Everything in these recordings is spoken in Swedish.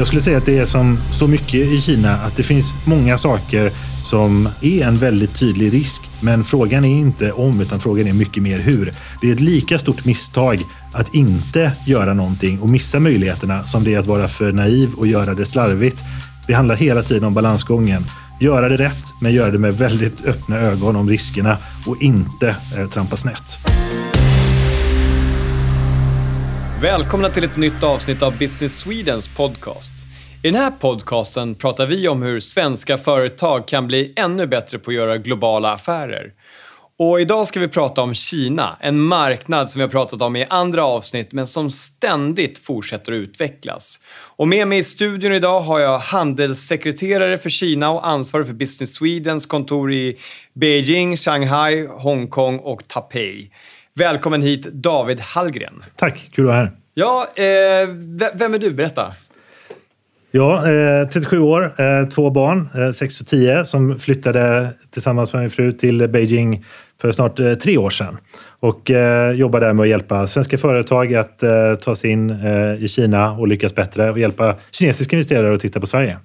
Jag skulle säga att det är som så mycket i Kina att det finns många saker som är en väldigt tydlig risk. Men frågan är inte om, utan frågan är mycket mer hur. Det är ett lika stort misstag att inte göra någonting och missa möjligheterna som det är att vara för naiv och göra det slarvigt. Det handlar hela tiden om balansgången. Göra det rätt, men göra det med väldigt öppna ögon om riskerna och inte eh, trampa snett. Välkomna till ett nytt avsnitt av Business Swedens podcast. I den här podcasten pratar vi om hur svenska företag kan bli ännu bättre på att göra globala affärer. Och idag ska vi prata om Kina, en marknad som vi har pratat om i andra avsnitt men som ständigt fortsätter att utvecklas. Och med mig i studion idag har jag handelssekreterare för Kina och ansvarig för Business Swedens kontor i Beijing, Shanghai, Hongkong och Taipei. Välkommen hit David Hallgren. Tack, kul att vara här. Ja, eh, vem är du? Berätta. Ja, eh, 37 år, eh, två barn, eh, 6 och 10, som flyttade tillsammans med min fru till Beijing för snart eh, tre år sedan. Och eh, jobbar där med att hjälpa svenska företag att eh, ta sig in i Kina och lyckas bättre och hjälpa kinesiska investerare att titta på Sverige.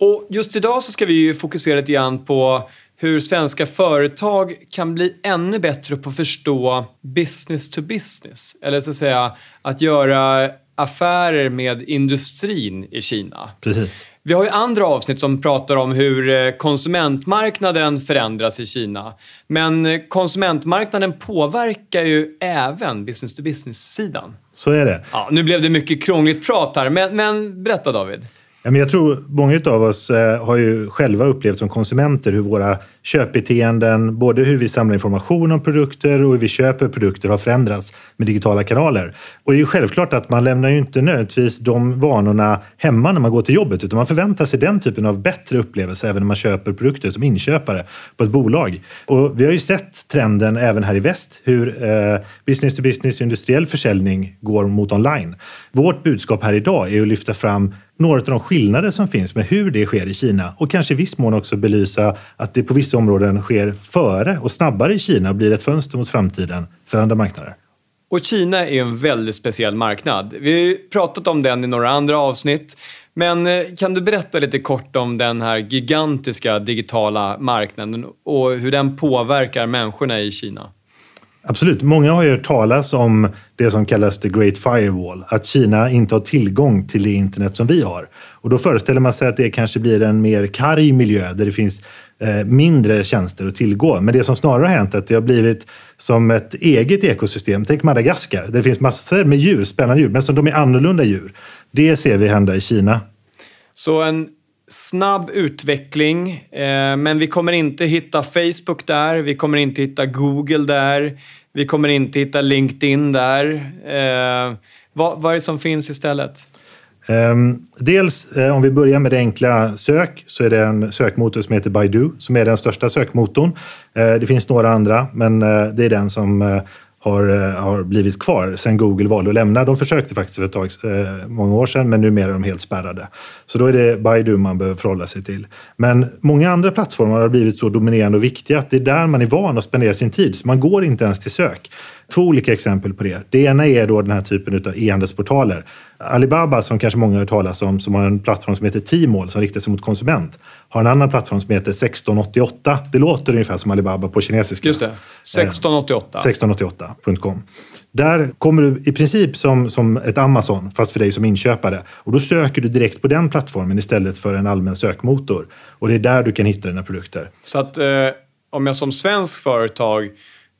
Och just idag så ska vi fokusera lite grann på hur svenska företag kan bli ännu bättre på att förstå business to business. Eller så att säga att göra affärer med industrin i Kina. Precis. Vi har ju andra avsnitt som pratar om hur eh, konsumentmarknaden förändras i Kina. Men eh, konsumentmarknaden påverkar ju även business to business-sidan. Så är det. Ja, nu blev det mycket krångligt prat här, men, men berätta David. Ja, men jag tror många av oss eh, har ju själva upplevt som konsumenter hur våra köpbeteenden, både hur vi samlar information om produkter och hur vi köper produkter har förändrats med digitala kanaler. Och det är ju självklart att man lämnar ju inte nödvändigtvis de vanorna hemma när man går till jobbet, utan man förväntar sig den typen av bättre upplevelse även när man köper produkter som inköpare på ett bolag. Och vi har ju sett trenden även här i väst, hur eh, business to business industriell försäljning går mot online. Vårt budskap här idag är att lyfta fram några av de skillnader som finns med hur det sker i Kina och kanske i viss mån också belysa att det på vissa områden sker före och snabbare i Kina och blir ett fönster mot framtiden för andra marknader. Och Kina är en väldigt speciell marknad. Vi har ju pratat om den i några andra avsnitt. Men eh, kan du berätta lite kort om den här gigantiska digitala marknaden och hur den påverkar människorna i Kina? Absolut. Många har ju hört talas om det som kallas the Great Firewall. Att Kina inte har tillgång till det internet som vi har. Och då föreställer man sig att det kanske blir en mer karg miljö där det finns eh, mindre tjänster att tillgå. Men det som snarare har hänt är att det har blivit som ett eget ekosystem. Tänk Madagaskar. Där det finns massor med djur, spännande djur, men som de är annorlunda djur. Det ser vi hända i Kina. Så en snabb utveckling, eh, men vi kommer inte hitta Facebook där, vi kommer inte hitta Google där, vi kommer inte hitta LinkedIn där. Eh, vad, vad är det som finns istället? Ehm, dels eh, om vi börjar med det enkla sök så är det en sökmotor som heter Baidu som är den största sökmotorn. Eh, det finns några andra, men eh, det är den som har, eh, har blivit kvar sen Google valde att lämna. De försökte faktiskt för ett tag, eh, många år sedan, men numera är de helt spärrade. Så då är det Baidu man behöver förhålla sig till. Men många andra plattformar har blivit så dominerande och viktiga att det är där man är van att spendera sin tid. Så man går inte ens till sök. Två olika exempel på det. Det ena är då den här typen av e-handelsportaler. Alibaba, som kanske många har hört talas om, som har en plattform som heter Tmall som riktar sig mot konsument, har en annan plattform som heter 1688. Det låter ungefär som Alibaba på kinesiska. Just det. 1688. 1688.com. Där kommer du i princip som, som ett Amazon, fast för dig som inköpare. Och då söker du direkt på den plattformen istället för en allmän sökmotor. Och det är där du kan hitta dina produkter. Så att eh, om jag som svensk företag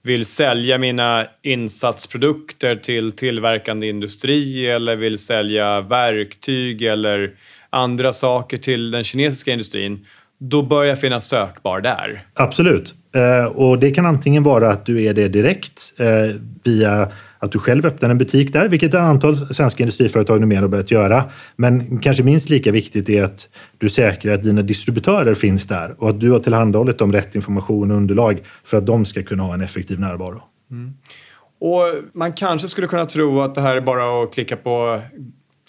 vill sälja mina insatsprodukter till tillverkande industri eller vill sälja verktyg eller andra saker till den kinesiska industrin, då bör jag finnas sökbar där. Absolut. Eh, och det kan antingen vara att du är det direkt eh, via att du själv öppnar en butik där, vilket ett antal svenska industriföretag numera har börjat göra. Men kanske minst lika viktigt är att du säkrar att dina distributörer finns där och att du har tillhandahållit dem rätt information och underlag för att de ska kunna ha en effektiv närvaro. Mm. Och man kanske skulle kunna tro att det här är bara att klicka på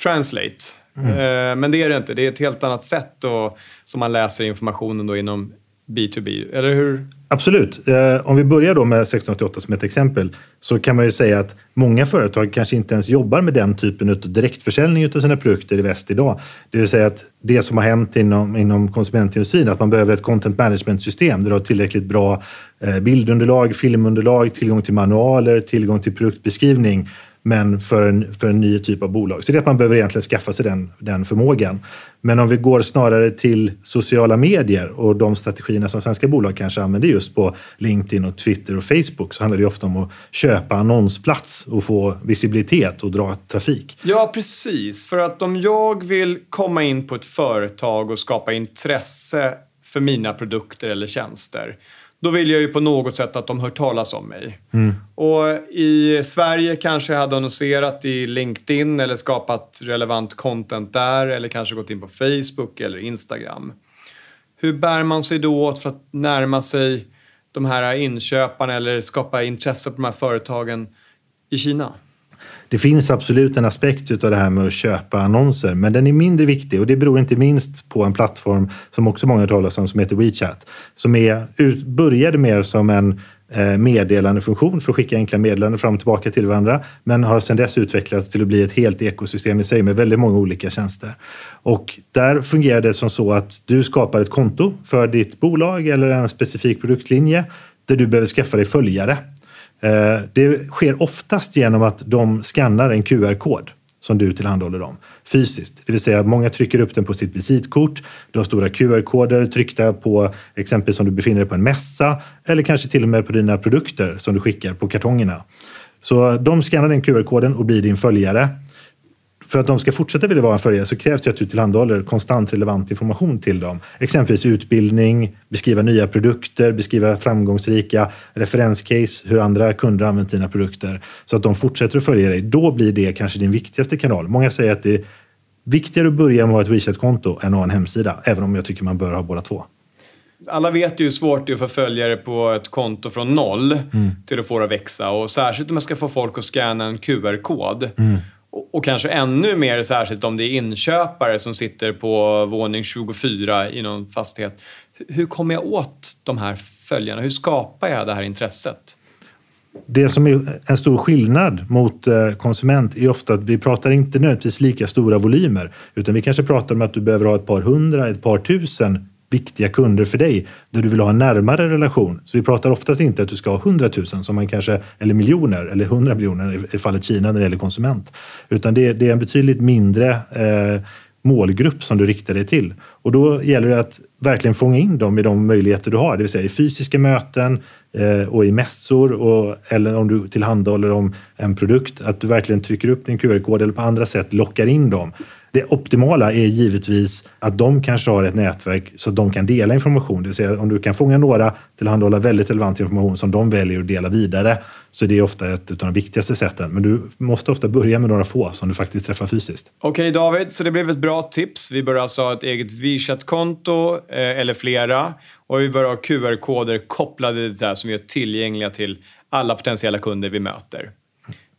translate. Mm. Eh, men det är det inte. Det är ett helt annat sätt då, som man läser informationen då inom B2B, eller hur? Absolut. Eh, om vi börjar då med 1688 som ett exempel så kan man ju säga att många företag kanske inte ens jobbar med den typen av direktförsäljning av sina produkter i väst idag. Det vill säga att det som har hänt inom, inom konsumentindustrin, att man behöver ett content management-system där du har tillräckligt bra eh, bildunderlag, filmunderlag, tillgång till manualer, tillgång till produktbeskrivning men för en, för en ny typ av bolag. Så det är att man behöver egentligen skaffa sig den, den förmågan. Men om vi går snarare till sociala medier och de strategierna som svenska bolag kanske använder just på LinkedIn, och Twitter och Facebook så handlar det ofta om att köpa annonsplats och få visibilitet och dra trafik. Ja, precis. För att om jag vill komma in på ett företag och skapa intresse för mina produkter eller tjänster då vill jag ju på något sätt att de hör talas om mig. Mm. Och i Sverige kanske jag hade annonserat i LinkedIn eller skapat relevant content där eller kanske gått in på Facebook eller Instagram. Hur bär man sig då åt för att närma sig de här inköparna eller skapa intresse på de här företagen i Kina? Det finns absolut en aspekt av det här med att köpa annonser, men den är mindre viktig och det beror inte minst på en plattform som också många talar om som heter WeChat, som är, började mer som en eh, meddelandefunktion för att skicka enkla meddelanden fram och tillbaka till varandra, men har sedan dess utvecklats till att bli ett helt ekosystem i sig med väldigt många olika tjänster. Och där fungerar det som så att du skapar ett konto för ditt bolag eller en specifik produktlinje där du behöver skaffa dig följare. Eh, det sker oftast genom att de skannar en QR-kod som du tillhandahåller dem fysiskt. Det vill säga många trycker upp den på sitt visitkort. Du har stora QR-koder tryckta på exempelvis om du befinner dig på en mässa eller kanske till och med på dina produkter som du skickar på kartongerna. Så de skannar den QR-koden och blir din följare för att de ska fortsätta vilja vara en följare så krävs det att du tillhandahåller konstant relevant information till dem. Exempelvis utbildning, beskriva nya produkter, beskriva framgångsrika referenscase, hur andra kunder använt dina produkter så att de fortsätter att följa dig. Då blir det kanske din viktigaste kanal. Många säger att det är viktigare att börja med att ha ett WeChat-konto än att ha en hemsida, även om jag tycker man bör ha båda två. Alla vet ju hur svårt det är att få följare på ett konto från noll mm. till att få det att växa. Och särskilt om man ska få folk att scanna en QR-kod. Mm. Och, kanske ännu mer särskilt om det är inköpare som sitter på våning 24 i någon fastighet. Hur kommer jag åt de här följarna? Hur skapar jag det här intresset? Det som är en stor skillnad mot eh, konsument är ofta att vi pratar inte nödvändigtvis lika stora volymer, utan vi kanske pratar om att du behöver ha ett par hundra, ett par tusen viktiga kunder för dig där du vill ha en närmare relation. Så vi pratar oftast inte att du ska ha hundratusen som man kanske, eller miljoner eller hundra miljoner i fallet Kina när det gäller konsument. Utan det, det är en betydligt mindre eh, målgrupp som du riktar dig till. Och då gäller det att verkligen fånga in dem i de möjligheter du har, det vill säga i fysiska möten eh, och i mässor och, eller om du tillhandahåller om en produkt, att du verkligen trycker upp din QR-kod eller på andra sätt lockar in dem. Det optimala är givetvis att de kanske har ett nätverk så att de kan dela information. Det vill säga om du kan fånga några tillhandahålla väldigt relevant information som de väljer att dela vidare så det är ofta ett av de viktigaste sätten. Men du måste ofta börja med några få som du faktiskt träffar fysiskt. Okej okay, David, så det blev ett bra tips. Vi bör alltså ha ett eget WeChat-konto eh, eller flera och vi bör ha QR-koder kopplade till det här som är tillgängliga till alla potentiella kunder vi möter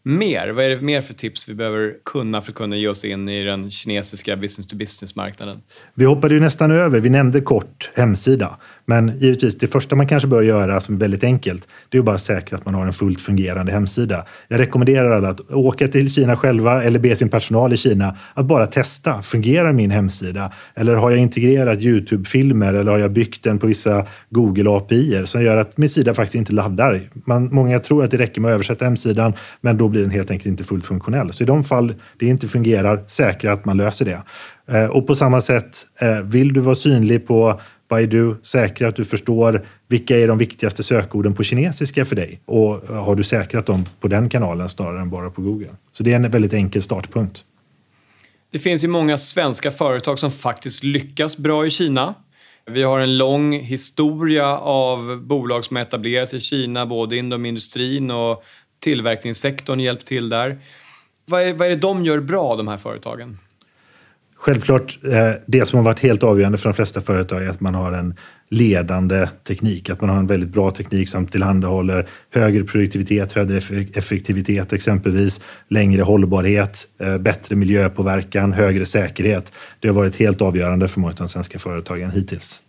mer? Vad är det mer för tips vi behöver kunna för att kunna ge oss in i den kinesiska business-to-business-marknaden? Vi hoppade ju nästan över, vi nämnde kort hemsida. Men givetvis, det första man kanske bör göra som är väldigt enkelt, det är att bara säkra att man har en fullt fungerande hemsida. Jag rekommenderar alla att åka till Kina själva eller be sin personal i Kina att bara testa. Fungerar min hemsida? Eller har jag integrerat Youtube-filmer eller har jag byggt den på vissa Google API som gör att min sida faktiskt inte laddar? Man, många tror att det räcker med att översätta hemsidan, men då blir den helt enkelt inte fullt funktionell. Så i de fall det inte fungerar, säkra att man löser det. Eh, och på samma sätt, eh, vill du vara synlig på Baidu, säkra att du förstår vilka är de viktigaste sökorden på kinesiska för dig och eh, har du säkrat dem på den kanalen snarare än bara på Google. Så det är en väldigt enkel startpunkt. Det finns ju många svenska företag som faktiskt lyckas bra i Kina. Vi har en lång historia av bolag som etablerats i Kina, både inom industrin och tillverkningssektorn hjälpt till där. Vad är, vad är det de gör bra, de här företagen? Självklart, eh, det som har varit helt avgörande för de flesta företag är att man har en ledande teknik, att man har en väldigt bra teknik som tillhandahåller högre produktivitet, högre effektivitet exempelvis, längre hållbarhet, eh, bättre miljöpåverkan, högre säkerhet. Det har varit helt avgörande för många av de svenska företagen hittills.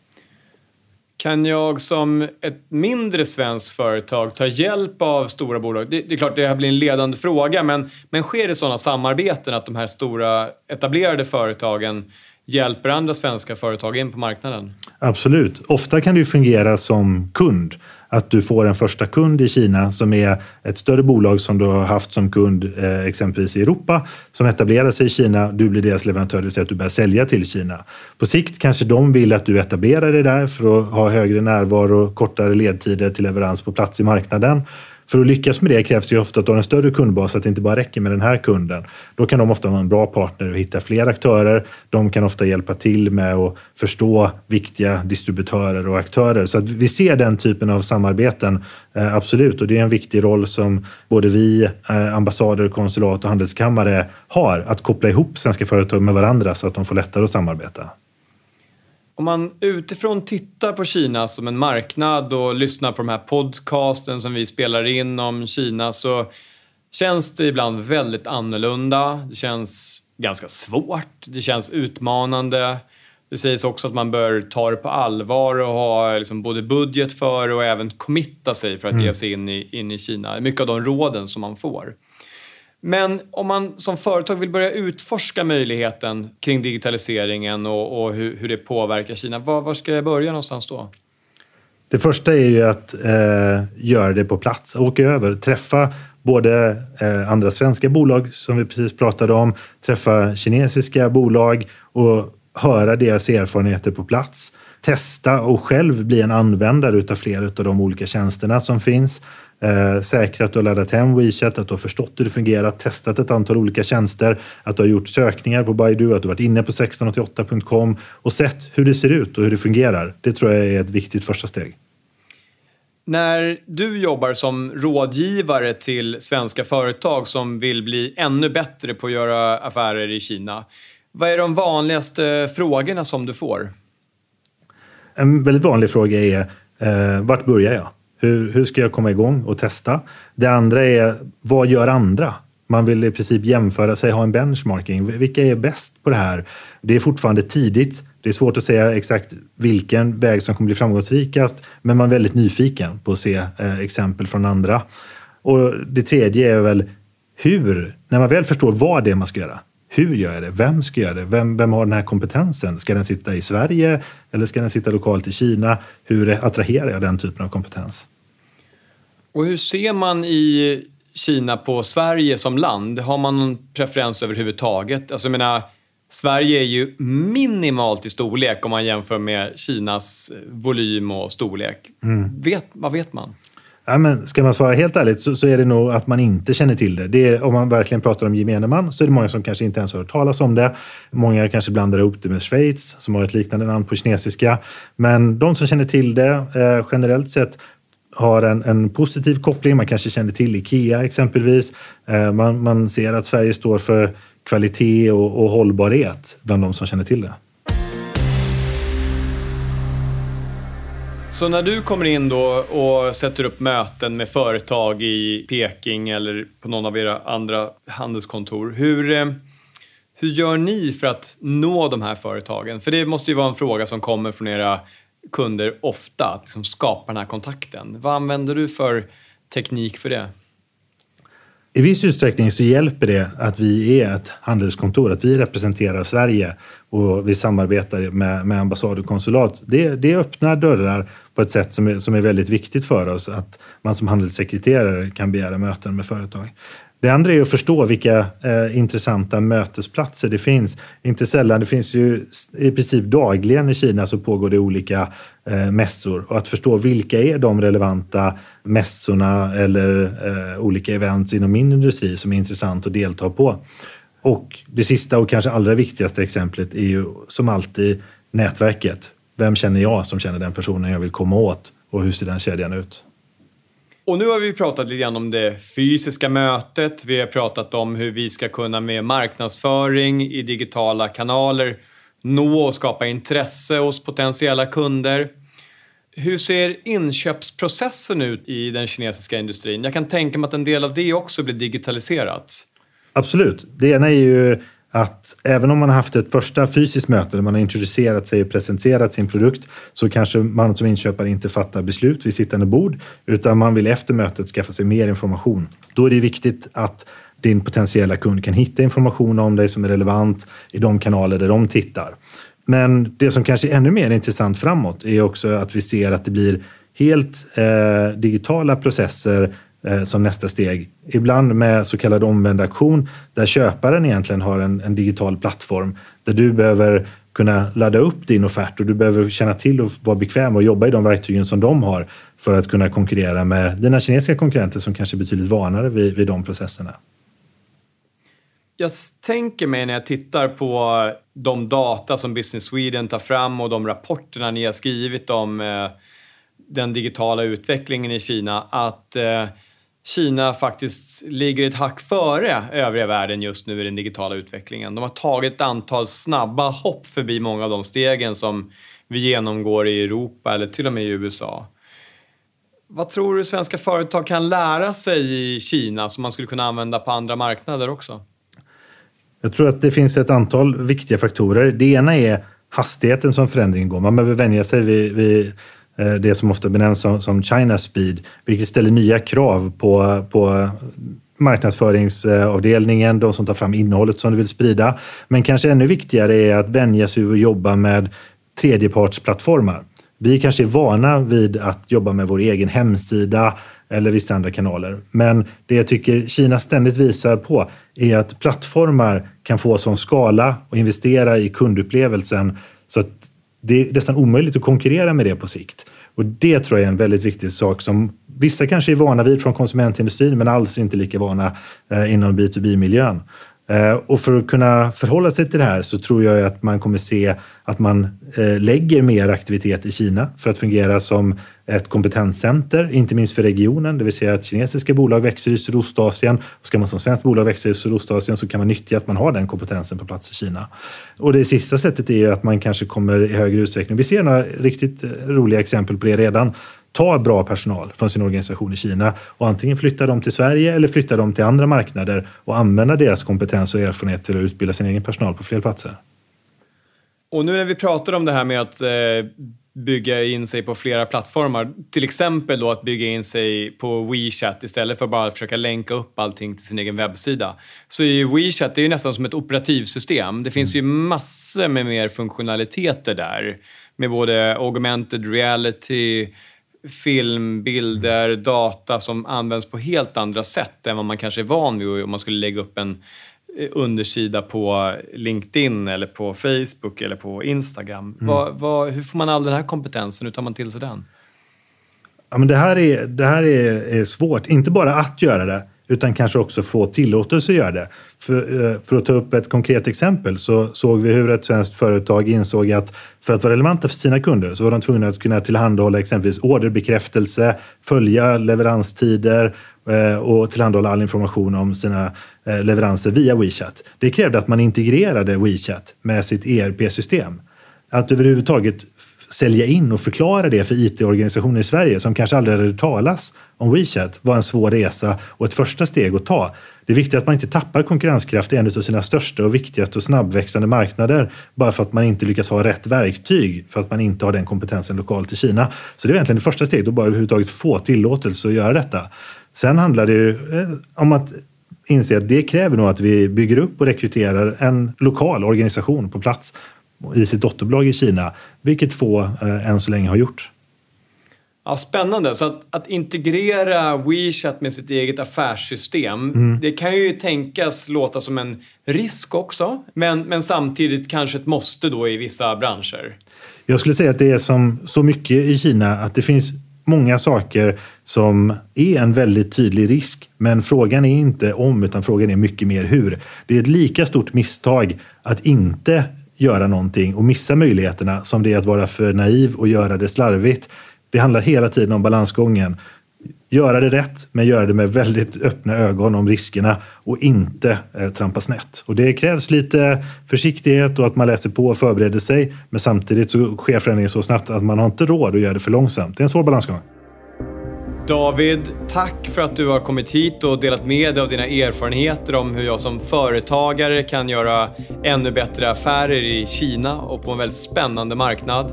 Kan jag som ett mindre svenskt företag ta hjälp av stora bolag? Det, det är klart, det här blir en ledande fråga, men, men sker det sådana samarbeten att de här stora etablerade företagen hjälper andra svenska företag in på marknaden? Absolut. Ofta kan det fungera som kund att du får en första kund i Kina som är ett större bolag som du har haft som kund eh, exempelvis i Europa som etablerar sig i Kina. Du blir deras leverantör, det vill säga att du börjar sälja till Kina. På sikt kanske de vill att du etablerar dig där för att ha högre närvaro kortare ledtider till leverans på plats i marknaden. För att lyckas med det krävs det ju ofta att du har en större kundbas, att det inte bara räcker med den här kunden. Då kan de ofta vara en bra partner och hitta fler aktörer. De kan ofta hjälpa till med att förstå viktiga distributörer och aktörer. Så att vi ser den typen av samarbeten, eh, absolut. Och det är en viktig roll som både vi, eh, ambassader, konsulat och handelskammare har, att koppla ihop svenska företag med varandra så att de får lättare att samarbeta. Om man utifrån tittar på Kina som en marknad och lyssnar på de här podcasten som vi spelar in om Kina så känns det ibland väldigt annorlunda. Det känns ganska svårt. Det känns utmanande. Det sägs också att man bör ta det på allvar och ha liksom både budget för och även committa sig för att mm. ge sig in i, in i Kina. Mycket av de råden som man får. Men om man som företag vill börja utforska möjligheten kring digitaliseringen och, och hur, hur, det påverkar Kina, var, var, ska jag börja någonstans då? Det första är ju att eh, göra det på plats, åka över, träffa både eh, andra svenska bolag som vi precis pratade om, träffa kinesiska bolag och höra deras erfarenheter på plats. Testa och själv bli en användare av flera av de olika tjänsterna som finns. Eh, säkra att du har laddat hem WeChat, att du har förstått hur det fungerar, testat ett antal olika tjänster, att du har gjort sökningar på Baidu, att du varit inne på 1688.com och sett hur det ser ut och hur det fungerar. Det tror jag är ett viktigt första steg. När du jobbar som rådgivare till svenska företag som vill bli ännu bättre på att göra affärer i Kina, vad är de vanligaste frågorna som du får? En väldigt vanlig fråga är eh, vart börjar jag? Hur, hur ska jag komma igång och testa? Det andra är, vad gör andra? Man vill i princip jämföra sig, ha en benchmarking. Vilka är bäst på det här? Det är fortfarande tidigt. Det är svårt att säga exakt vilken väg som kommer bli framgångsrikast, men man är väldigt nyfiken på att se eh, exempel från andra. Och det tredje är väl hur, när man väl förstår vad det är man ska göra, hur gör jag det? Vem ska göra det? Vem, vem har den här kompetensen? Ska den sitta i Sverige eller ska den sitta lokalt i Kina? Hur attraherar jag den typen av kompetens? Och hur ser man i Kina på Sverige som land? Har man någon preferens överhuvudtaget? Alltså jag menar, Sverige är ju minimalt i storlek om man jämför med Kinas volym och storlek. Mm. Vet, vad vet man? Ja, men ska man svara helt ärligt så, så, är det nog att man inte känner till det. det är, om man verkligen pratar om gemene man så är det många som kanske inte ens har hört talas om det. Många kanske blandar ihop det med Schweiz som har ett liknande namn på kinesiska. Men de som känner till det eh, generellt sett har en, en, positiv koppling. Man kanske känner till Ikea exempelvis. Eh, man, man, ser att Sverige står för kvalitet och, och hållbarhet bland de som känner till det. Så när du kommer in då och sätter upp möten med företag i Peking eller på någon av era andra handelskontor, hur, eh, hur gör ni för att nå de här företagen? För det måste ju vara en fråga som kommer från era kunder ofta, att liksom skapa den här kontakten. Vad använder du för teknik för det? I viss utsträckning så hjälper det att vi är ett handelskontor, att vi representerar Sverige och vi samarbetar med, med ambassad och konsulat. Det, det öppnar dörrar på ett sätt som är, som är väldigt viktigt för oss, att man som handelssekreterare kan begära möten med företag. Det andra är att förstå vilka eh, intressanta mötesplatser det finns. Inte sällan, det finns ju i princip dagligen i Kina så pågår det olika eh, mässor och att förstå vilka är de relevanta mässorna eller eh, olika events inom min industri som är intressant att delta på. Och det sista och kanske allra viktigaste exemplet är ju som alltid nätverket. Vem känner jag som känner den personen jag vill komma åt och hur ser den kedjan ut? Och nu har vi pratat lite grann om det fysiska mötet. Vi har pratat om hur vi ska kunna med marknadsföring i digitala kanaler nå och skapa intresse hos potentiella kunder. Hur ser inköpsprocessen ut i den kinesiska industrin? Jag kan tänka mig att en del av det också blir digitaliserat. Absolut. Det ena är ju att även om man har haft ett första fysiskt möte där man har introducerat sig och presenterat sin produkt så kanske man som inköpare inte fattar beslut vid sittande bord utan man vill efter mötet skaffa sig mer information. Då är det viktigt att din potentiella kund kan hitta information om dig som är relevant i de kanaler där de tittar. Men det som kanske är ännu mer intressant framåt är också att vi ser att det blir helt eh, digitala processer Eh, som nästa steg. Ibland med så kallad omvänd aktion där köparen egentligen har en, en, digital plattform där du behöver kunna ladda upp din offert och du behöver känna till och vara bekväm och jobba i de verktygen som de har för att kunna konkurrera med dina kinesiska konkurrenter som kanske är betydligt vanare vid, vid de processerna. Jag tänker mig när jag tittar på de data som Business Sweden tar fram och de rapporterna ni har skrivit om eh, den digitala utvecklingen i Kina att eh, Kina faktiskt ligger ett hack före övriga världen just nu i den digitala utvecklingen. De har tagit ett antal snabba hopp förbi många av de stegen som vi genomgår i Europa eller till och med i USA. Vad tror du svenska företag kan lära sig i Kina som man skulle kunna använda på andra marknader också? Jag tror att det finns ett antal viktiga faktorer. Det ena är hastigheten som förändringen går. Man behöver vänja sig vid, vid Eh, det som ofta benämns som, som China speed, vilket ställer nya krav på, på marknadsföringsavdelningen, de som tar fram innehållet som du vill sprida. Men kanske ännu viktigare är att vänja sig vid att jobba med tredjepartsplattformar. Vi kanske är vana vid att jobba med vår egen hemsida eller vissa andra kanaler. Men det jag tycker Kina ständigt visar på är att plattformar kan få sån skala och investera i kundupplevelsen så att det är nästan omöjligt att konkurrera med det på sikt. Och det tror jag är en väldigt viktig sak som vissa kanske är vana vid från konsumentindustrin men alls inte lika vana eh, inom B2B-miljön. Eh, och för att kunna förhålla sig till det här så tror jag att man kommer se att man eh, lägger mer aktivitet i Kina för att fungera som ett kompetenscenter, inte minst för regionen, det vill säga att kinesiska bolag växer i Sydostasien. Ska man som svenskt bolag växa i Sydostasien så kan man nyttja att man har den kompetensen på plats i Kina. Och det sista sättet är ju att man kanske kommer i högre utsträckning, vi ser några riktigt eh, roliga exempel på det redan, ta bra personal från sin organisation i Kina och antingen flytta dem till Sverige eller flytta dem till andra marknader och använda deras kompetens och erfarenhet till att utbilda sin egen personal på fler platser. Och nu när vi pratar om det här med att eh, bygga in sig på flera plattformar, till exempel då att bygga in sig på WeChat istället för bara att försöka länka upp allting till sin egen webbsida, så är WeChat det är nästan som ett operativsystem. Det finns ju massor med mer funktionaliteter där med både augmented reality, film, bilder, data som används på helt andra sätt än vad man kanske är van vid om man skulle lägga upp en eh, undersida på LinkedIn eller på Facebook eller på Instagram. Mm. Vad, vad, hur får man all den här kompetensen? Hur tar man till sig den? Ja, men det här, är, det här är, är svårt. Inte bara att göra det, utan kanske också få tillåtelse att göra det. För, eh, för, att ta upp ett konkret exempel så såg vi hur ett svenskt företag insåg att för att vara relevanta för sina kunder så var de tvungna att kunna tillhandahålla exempelvis orderbekräftelse, följa leveranstider eh, och tillhandahålla all information om sina eh, leveranser via WeChat. Det krävde att man integrerade WeChat med sitt ERP-system. Att överhuvudtaget sälja in och förklara det för IT-organisationer i Sverige som kanske aldrig hade talas om WeChat var en svår resa och ett första steg att ta. Det är viktigt att man inte tappar konkurrenskraft i en av sina största och viktigaste och snabbväxande marknader bara för att man inte lyckas ha rätt verktyg för att man inte har den kompetensen lokalt i Kina. Så det är egentligen det första steget, att bara överhuvudtaget få tillåtelse att göra detta. Sen handlar det ju eh, om att inse att det kräver nog att vi bygger upp och rekryterar en lokal organisation på plats i sitt dotterbolag i Kina, vilket få eh, än så länge har gjort. Ja, spännande. Så att, att, integrera WeChat med sitt eget affärssystem, mm. det kan ju tänkas låta som en risk också, men, men samtidigt kanske ett måste då i vissa branscher. Jag skulle säga att det är som så mycket i Kina att det finns många saker som är en väldigt tydlig risk. Men frågan är inte om, utan frågan är mycket mer hur. Det är ett lika stort misstag att inte göra någonting och missa möjligheterna som det är att vara för naiv och göra det slarvigt. Det handlar hela tiden om balansgången. Göra det rätt, men göra det med väldigt öppna ögon om riskerna och inte eh, trampa snett. Och det krävs lite försiktighet och att man läser på och förbereder sig. Men samtidigt så sker förändringen så snabbt att man har inte råd att göra det för långsamt. Det är en svår balansgång. David, tack för att du har kommit hit och delat med dig av dina erfarenheter om hur jag som företagare kan göra ännu bättre affärer i Kina och på en väldigt spännande marknad.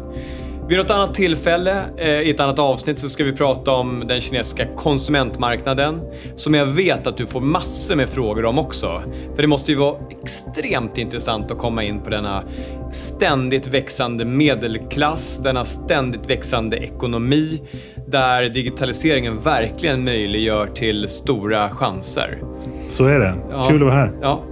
Vid något annat tillfälle, eh, i ett annat avsnitt, så ska vi prata om den kinesiska konsumentmarknaden som jag vet att du får massor med frågor om också. För det måste ju vara extremt intressant att komma in på denna ständigt växande medelklass, denna ständigt växande ekonomi där digitaliseringen verkligen möjliggör till stora chanser. Så är det. Ja. Kul att vara här. Ja,